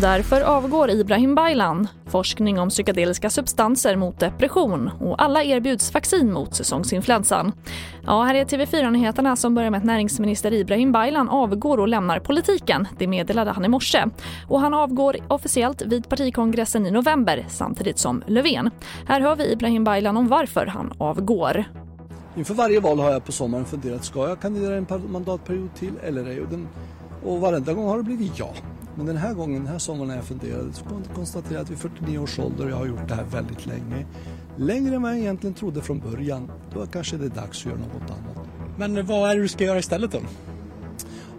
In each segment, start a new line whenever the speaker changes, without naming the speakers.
Därför avgår Ibrahim Baylan. Forskning om psykedeliska substanser mot depression och alla erbjuds vaccin mot säsongsinfluensan. Ja, här är TV4-nyheterna som börjar med att näringsminister Ibrahim Baylan avgår och lämnar politiken. Det meddelade han i morse. Och han avgår officiellt vid partikongressen i november samtidigt som Löfven. Här hör vi Ibrahim Baylan om varför han avgår.
Inför varje val har jag på sommaren funderat, ska jag kandidera en mandatperiod till eller ej? Och, den, och varenda gång har det blivit ja. Men den här gången, den här sommaren när jag funderade så konstaterade jag att vid 49 års ålder, jag har gjort det här väldigt länge. Längre än vad jag egentligen trodde från början. Då kanske det är dags att göra något annat.
Men vad är det du ska göra istället då?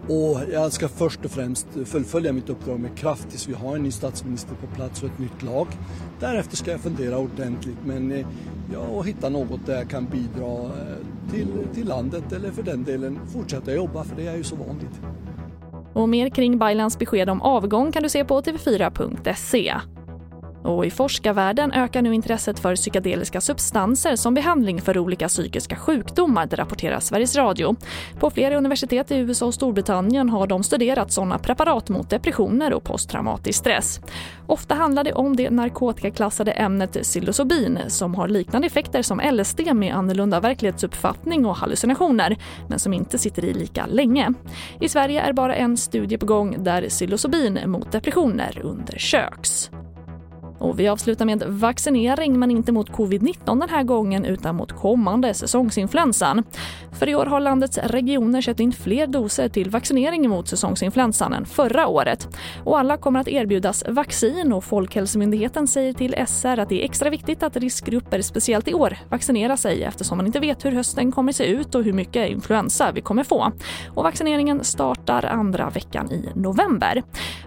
Och jag ska först och främst fullfölja mitt uppdrag med kraft tills vi har en ny statsminister på plats och ett nytt lag. Därefter ska jag fundera ordentligt men eh, ja, och hitta något där jag kan bidra eh, till, till landet eller för den delen fortsätta jobba för det är ju så vanligt.
Och mer kring Bailans besked om avgång kan du se på tv4.se. Och I forskarvärlden ökar nu intresset för psykedeliska substanser som behandling för olika psykiska sjukdomar, det rapporterar Sveriges Radio. På flera universitet i USA och Storbritannien har de studerat sådana preparat mot depressioner och posttraumatisk stress. Ofta handlar det om det narkotikaklassade ämnet psilocybin som har liknande effekter som LSD med annorlunda verklighetsuppfattning och hallucinationer, men som inte sitter i lika länge. I Sverige är bara en studie på gång där psilocybin mot depressioner undersöks. Och vi avslutar med vaccinering, men inte mot covid-19 den här gången utan mot kommande säsongsinfluensan. För i år har landets regioner köpt in fler doser till vaccinering mot säsongsinfluensan än förra året. Och alla kommer att erbjudas vaccin och Folkhälsomyndigheten säger till SR att det är extra viktigt att riskgrupper, speciellt i år, vaccinerar sig eftersom man inte vet hur hösten kommer se ut och hur mycket influensa vi kommer få. Och vaccineringen startar andra veckan i november.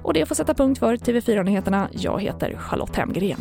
Och det får sätta punkt för TV4-nyheterna. Jag heter Charlotte Hemgren.